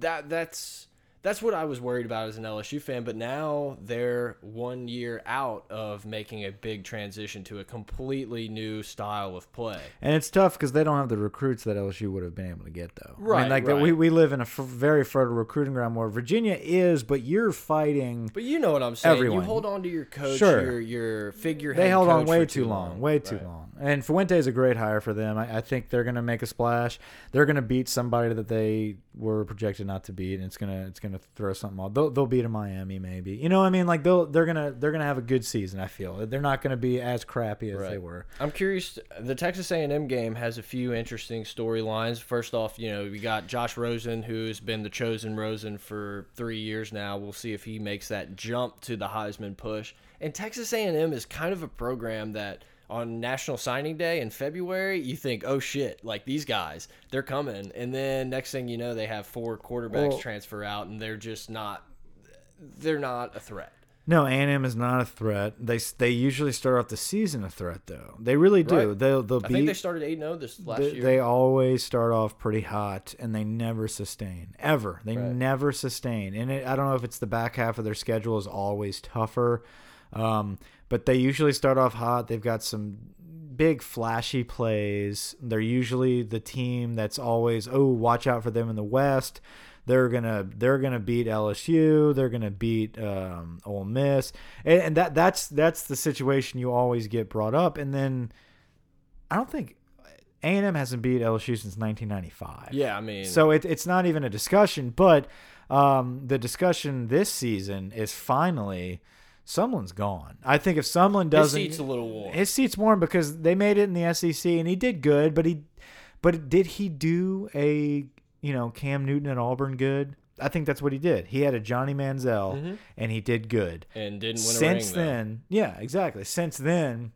that that's that's what I was worried about as an LSU fan. But now they're one year out of making a big transition to a completely new style of play. And it's tough because they don't have the recruits that LSU would have been able to get, though. I Right, mean, like right. we, we live in a f very fertile recruiting ground where Virginia is, but you're fighting. But you know what I'm saying. Everyone. You hold on to your coach, Sure. your your figurehead. They held on way too long, way too Right. long. And Fuente is a great hire for them. I, I think they're going to make a splash. They're going to beat somebody that they were projected not to beat, and it's gonna it's gonna throw something off. They'll, they'll beat a Miami maybe. You know, what I mean, like they'll they're gonna they're gonna have a good season. I feel they're not going to be as crappy as they were. I'm curious. The Texas A&M game has a few interesting storylines. First off, you know we got Josh Rosen, who's been the chosen Rosen for three years now. We'll see if he makes that jump to the Heisman push. And Texas A&M is kind of a program that on National Signing Day in February, you think, oh shit, like these guys, they're coming. And then next thing you know, they have four quarterbacks Well- transfer out, and they're just not. They're not a threat. No, A&M is not a threat. They they usually start off the season a threat though. They really do. Right. They'll they'll I beat. think they started eight zero this last they, year. they always start off pretty hot and they never sustain ever. They Right. never sustain. And it, I don't know if it's the back half of their schedule is always tougher, um, but they usually start off hot. They've got some big flashy plays. They're usually the team that's always oh watch out for them in the West. They're gonna they're gonna beat LSU. They're gonna beat um, Ole Miss, and, and that that's that's the situation you always get brought up. And then I don't think A and M hasn't beat LSU since 1995. Yeah, I mean, So it, it's not even a discussion, but um, the discussion this season is finally Sumlin's gone. I think if Sumlin doesn't, his seat's a little warm. his seat's warm because they made it in the SEC and he did good, but he, but did he do a you know Cam Newton at Auburn good? I think that's what he did. He had a Johnny Manziel mm-hmm. and he did good. and didn't win a Since ring, then, yeah, exactly. Since then,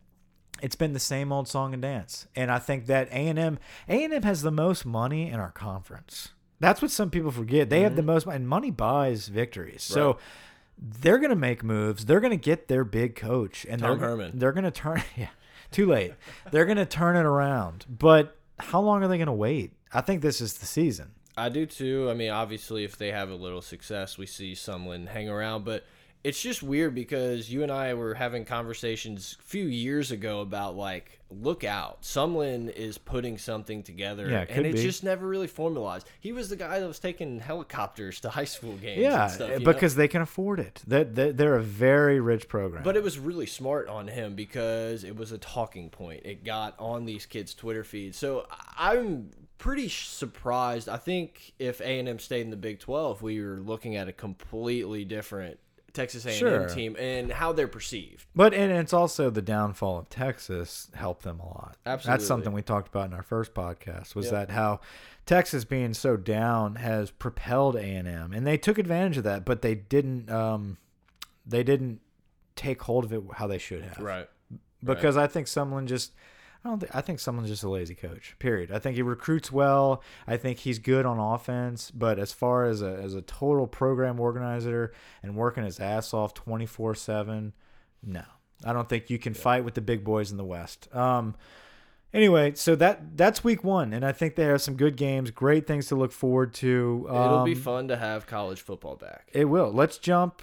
it's been the same old song and dance. And I think that A and M, A and M has the most money in our conference. That's what some people forget. They have mm-hmm. the most, and money buys victories. So they're gonna make moves. They're gonna get their big coach, and Tom they're Herman. they're gonna turn. Yeah, too late. they're gonna turn it around. But how long are they gonna wait? I think this is the season. I do too. I mean, obviously, if they have a little success, we see Sumlin hang around. But it's just weird because you and I were having conversations a few years ago about like, look out, Sumlin is putting something together, Yeah, it and it's be. just never really formalized. He was the guy that was taking helicopters to high school games. Yeah, and stuff, you know? because they can afford it. They they- they're a very rich program. But it was really smart on him because it was a talking point. It got on these kids' Twitter feeds. So I'm pretty surprised. I think if A and M stayed in the Big Twelve, we were looking at a completely different Texas A and Sure. M team and how they're perceived. But and it's also the downfall of Texas helped them a lot. Absolutely. That's something we talked about in our first podcast was Yep. that how Texas being so down has propelled A&M and they took advantage of that, but they didn't um they didn't take hold of it how they should have. Right. Because I think someone just I don't think I think Sumlin's just a lazy coach. Period. I think he recruits well. I think he's good on offense, but as far as a as a total program organizer and working his ass off 24/7, no. I don't think you can fight with the big boys in the West. Um anyway, so that that's week 1 and I think they have some good games, great things to look forward to. It'll be Um, fun to have college football back. It will. Let's jump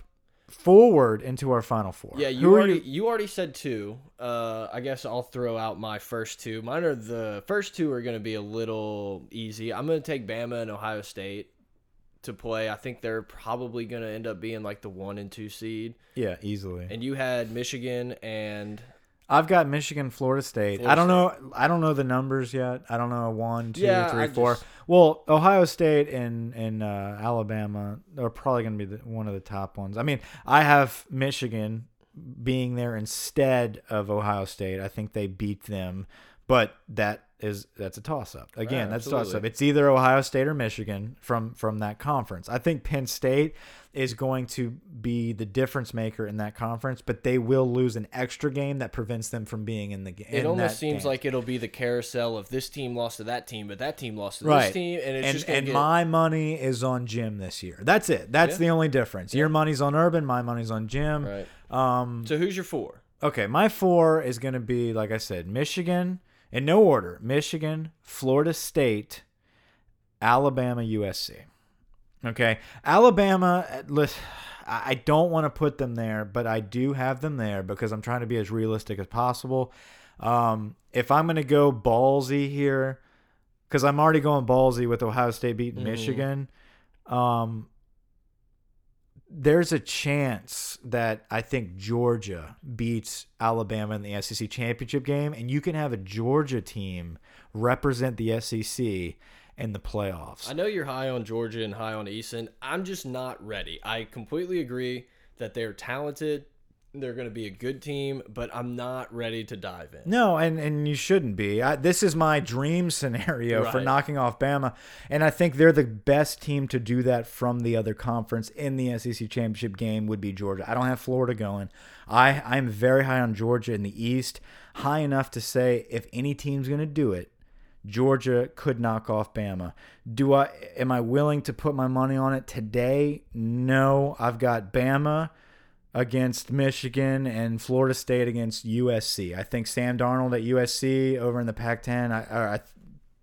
forward into our final four. Yeah, you Who already you? already said two. Uh, I guess I'll throw out my first two. Mine are the first two are going to be a little easy. I'm going to take Bama and Ohio State to play. I think they're probably going to end up being like the one and two seed. Yeah, easily. And you had Michigan and I've got Michigan, Florida State. Florida I don't know. I don't know the numbers yet. I don't know one, two, Yeah, three, I four. just- Well, Ohio State and and uh, Alabama are probably going to be the, one of the top ones. I mean, I have Michigan being there instead of Ohio State. I think they beat them, but that is that's a toss up. Again, Yeah, that's a toss up. It's either Ohio State or Michigan from from that conference. I think Penn State is going to be the difference maker in that conference, but they will lose an extra game that prevents them from being in the game. it almost seems like it'll be the carousel of this team lost to that team, but that team lost to right. this team, and it's and, just and get my money is on Jim this year. That's it. That's Yeah. the only difference. Your money's on Urban, my money's on Jim. right. Um, So who's your four? okay, my four is going to be like I said, Michigan in no order: Michigan, Florida State, Alabama, USC. Okay, Alabama. uh, lis- I don't want to put them there, but I do have them there because I'm trying to be as realistic as possible. Um, if I'm going to go ballsy here, because I'm already going ballsy with Ohio State beating Mhm. Michigan. Um, there's a chance that I think Georgia beats Alabama in the SEC championship game, and you can have a Georgia team represent the SEC in the playoffs. I know you're high on Georgia and high on Eason. I'm just not ready. I completely agree that they're talented. They're going to be a good team, but I'm not ready to dive in. No, and and you shouldn't be. I, this is my dream scenario for knocking off Bama, and I think they're the best team to do that from the other conference in the SEC championship game would be Georgia. I don't have Florida going. I I'm very high on Georgia in the East, high enough to say if any team's going to do it, Georgia could knock off Bama. Do I am I willing to put my money on it today? No, I've got Bama against Michigan and Florida State against USC. I think Sam Darnold at USC over in the Pac-10. I, or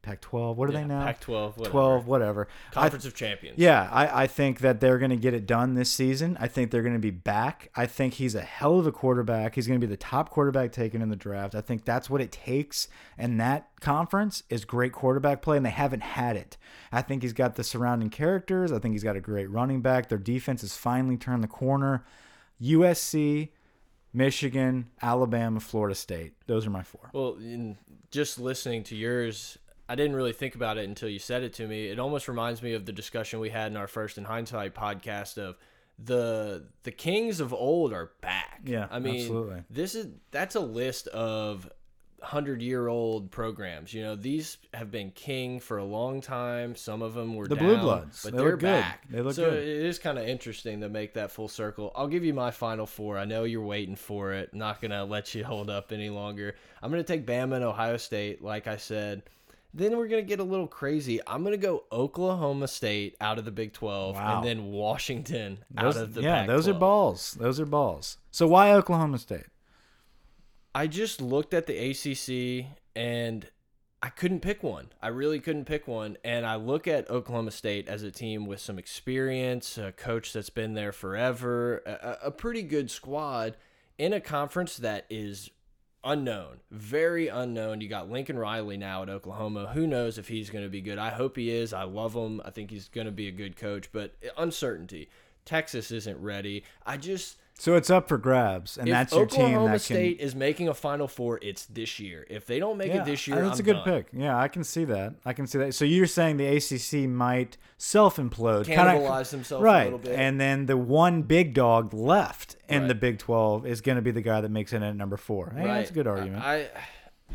I Pac-12. What are Yeah, they now? Pac-12, whatever. 12, whatever. I- Conference of Champions. yeah, I, I think that they're going to get it done this season. I think they're going to be back. I think he's a hell of a quarterback. He's going to be the top quarterback taken in the draft. I think that's what it takes. And that conference is great quarterback play, and they haven't had it. I think he's got the surrounding characters. I think he's got a great running back. Their defense has finally turned the corner. USC, Michigan, Alabama, Florida State. Those are my four. Well, in just listening to yours, I didn't really think about it until you said it to me. It almost reminds me of the discussion we had in our first in hindsight podcast of the the kings of old are back. Yeah, I mean, absolutely. this is that's a list of hundred year old programs. You know, these have been king for a long time. Some of them were The down, Blue Bloods. but They are look good. back. They look so good. it is kind of interesting to make that full circle. I'll give you my final four. I know you're waiting for it. Not gonna let you hold up any longer. I'm gonna take Bama and Ohio State, like I said. Then we're gonna get a little crazy. I'm gonna go Oklahoma State out of the Big 12, Wow. and then Washington Those, out of the yeah, those are balls. Those are balls. So why Oklahoma State? I just looked at the ACC and I couldn't pick one. I really couldn't pick one. And I look at Oklahoma State as a team with some experience, a coach that's been there forever, a, a pretty good squad in a conference that is unknown, very unknown. You got Lincoln Riley now at Oklahoma. Who knows if he's going to be good? I hope he is. I love him. I think he's going to be a good coach, but uncertainty. Texas isn't ready. I just So it's up for grabs, and if that's your Oklahoma team that can. State is making a Final Four, it's this year. If they don't make yeah, it this year, that's I'm a good done. pick. Yeah, I can see that. I can see that. So you're saying the ACC might self-implode, Cannibalize themselves a right? little bit. And then the one big dog left in Right. the Big 12 is going to be the guy that makes it at number four. Hey, That's a good argument. I, I-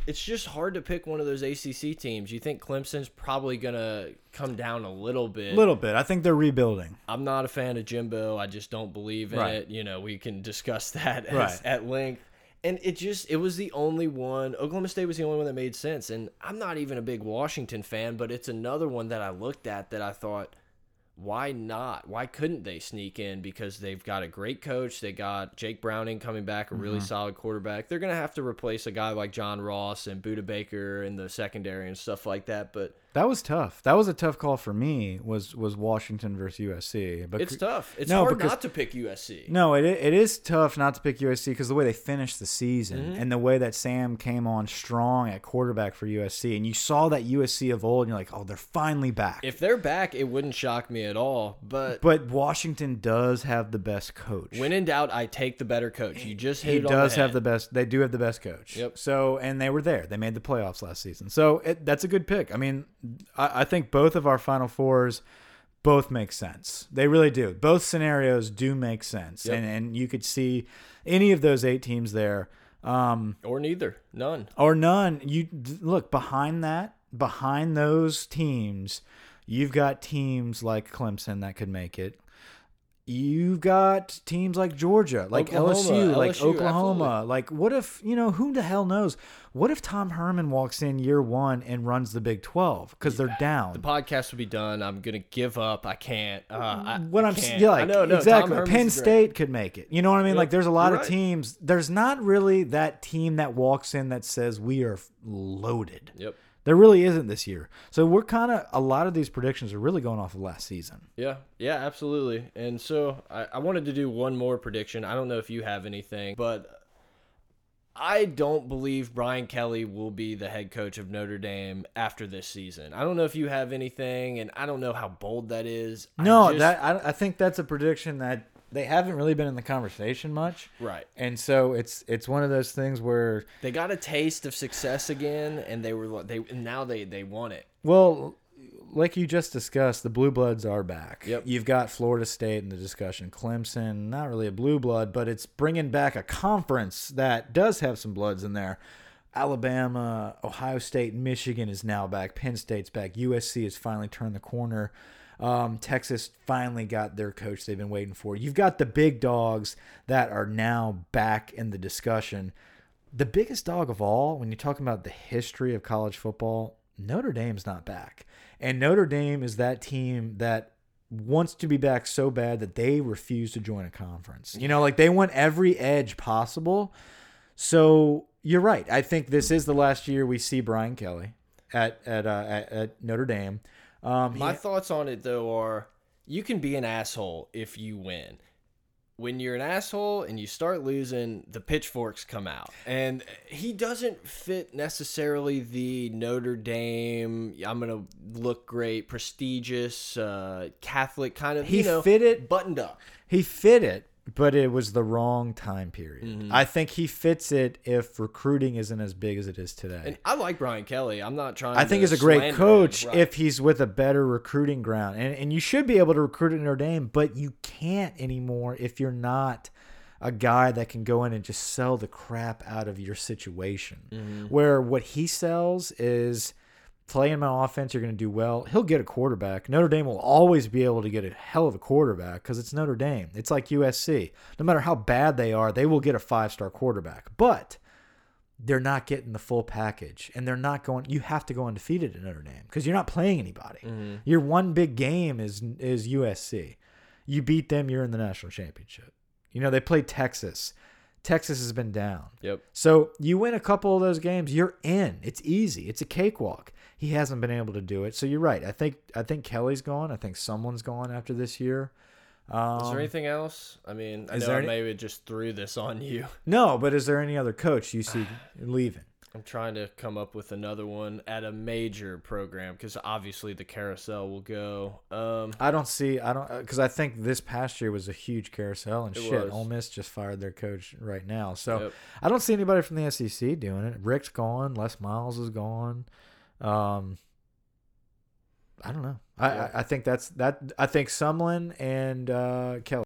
it's just hard to pick one of those ACC teams. You think Clemson's probably gonna come down a little bit. a little bit. I think they're rebuilding. I'm not a fan of Jimbo. I just don't believe in Right. it. You know, we can discuss that as, Right. at length. And it just it was the only one. Oklahoma State was the only one that made sense. And I'm not even a big Washington fan, but it's another one that I looked at that I thought, why not? Why couldn't they sneak in? Because they've got a great coach. They got Jake Browning coming back, a really Mm-hmm. solid quarterback. They're gonna have to replace a guy like John Ross and Budda Baker in the secondary and stuff like that. But That was tough. That was a tough call for me. Was was Washington versus USC? But it's tough. It's No, hard because- not to pick USC. No, it it is tough not to pick USC because the way they finished the season Mm-hmm. and the way that Sam came on strong at quarterback for USC, and you saw that USC of old, and you're like, oh, they're finally back. If they're back, it wouldn't shock me at all. But but Washington does have the best coach. when in doubt, I take the better coach. You just hit he does the have the best. They do have the best coach. Yep. So and they were there. They made the playoffs last season. So it, that's a good pick. I mean, I, I think both of our final fours both make sense. They really do. Both scenarios do make sense, Yep. and and you could see any of those eight teams there. Um, or neither, none. or none. You look behind that, behind those teams, you've got teams like Clemson that could make it. You've got teams like Georgia, like Oklahoma, LSU, like LSU, Oklahoma. absolutely. Like, what if, you know, who the hell knows? What if Tom Herman walks in year one and runs the Big 12 because they're down? The podcast will be done. I'm gonna give up. I can't. Uh, I, what I I'm can't. saying, like, I know, no, exactly. Penn. State could make it. You know what I mean? Yep, Like, there's a lot you're of right. teams. There's not really that team that walks in that says we are loaded. Yep. There really isn't this year. So we're kind of a lot of these predictions are really going off of last season. Yeah, yeah, absolutely. And so I, I wanted to do one more prediction. I don't know if you have anything, but I don't believe Brian Kelly will be the head coach of Notre Dame after this season. I don't know if you have anything, and I don't know how bold that is. I No, just- that I, I think that's a prediction that they haven't really been in the conversation much. right. And so it's it's one of those things where They got a taste of success again, and they were they now they they want it. well, like you just discussed, the blue bloods are back. Yep. You've got Florida State in the discussion. Clemson, not really a blue blood, but it's bringing back a conference that does have some bloods in there. Alabama, Ohio State, Michigan is now back. Penn State's back. USC has finally turned the corner. Um, Texas finally got their coach they've been waiting for. You've got the big dogs that are now back in the discussion. The biggest dog of all, when you're talking about the history of college football, Notre Dame's not back. And Notre Dame is that team that wants to be back so bad that they refuse to join a conference. You know, like they want every edge possible. So you're right. I think this is the last year we see Brian Kelly. at at uh, at, at Notre Dame. Um, My he- thoughts on it though are you can be an asshole if you win. When you're an asshole and you start losing, the pitchforks come out. And he doesn't fit necessarily the Notre Dame, I'm going to look great, prestigious, uh, Catholic kind of, He you know, fit it- buttoned up. he fit it, but it was the wrong time period. Mm-hmm. I think he fits it if recruiting isn't as big as it is today. And I like Brian Kelly. I'm not trying I think he's a great coach right. if he's with a better recruiting ground. And and you should be able to recruit at Notre Dame, but you can't anymore if you're not a guy that can go in and just sell the crap out of your situation. Mm-hmm. Where what he sells is playing my offense, you're going to do well. He'll get a quarterback. Notre Dame will always be able to get a hell of a quarterback because it's Notre Dame. It's like USC. No matter how bad they are, they will get a five star quarterback. But they're not getting the full package and they're not going you have to go undefeated at Notre Dame because you're not playing anybody. Mm-hmm. Your one big game is is USC. You beat them, you're in the national championship. You know, they played Texas. Texas has been down. Yep. So you win a couple of those games, you're in. It's easy. It's a cakewalk. He hasn't been able to do it. So you're right. I think I think Kelly's gone. I think Sumlin's gone after this year. Um, Is there anything else? I mean, I know any- maybe just threw this on you. no, but is there any other coach you see leaving? I'm trying to come up with another one at a major program because obviously the carousel will go. Um, I don't see. I don't because I think this past year was a huge carousel and It shit. was. Ole Miss just fired their coach right now, so Yep. I don't see anybody from the SEC doing it. Rick's gone. Les Miles is gone. Um, I don't know. I, Yeah. I I think that's that. I think Sumlin and uh, Kelly.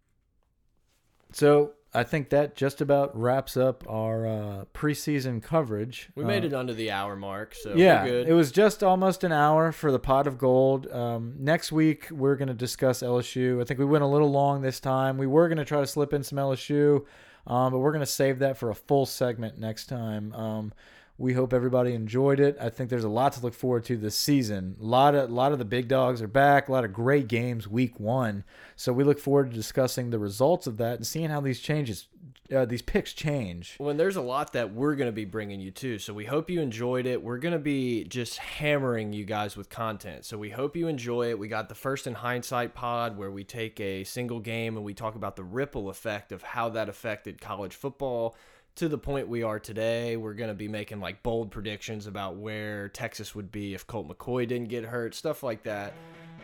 So I think that just about wraps up our uh, preseason coverage. we made Uh, it under the hour mark, so yeah, we're good. it was just almost an hour for the pot of gold. Um, next week we're going to discuss LSU. I think we went a little long this time. We were going to try to slip in some LSU, um, but we're going to save that for a full segment next time. Um, we hope everybody enjoyed it. I think there's a lot to look forward to this season. A lot of a lot of the big dogs are back. A lot of great games week one. So we look forward to discussing the results of that and seeing how these changes, uh, these picks change. Well, and there's a lot that we're going to be bringing you too. So we hope you enjoyed it. We're going to be just hammering you guys with content. So we hope you enjoy it. We got the first in hindsight pod where we take a single game and we talk about the ripple effect of how that affected college football to the point we are today. We're going to be making like bold predictions about where Texas would be if Colt McCoy didn't get hurt, stuff like that.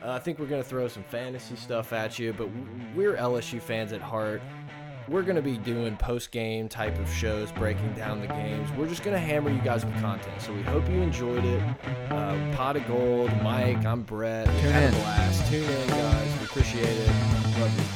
Uh, I think we're going to throw some fantasy stuff at you, but we're LSU fans at heart we're going to be doing post game type of shows, breaking down the games. We're just going to hammer you guys with content. So we hope you enjoyed it. Uh, Pot of Gold, Mike, I'm Brett. Tune in. blast. Tune in, guys. We appreciate it.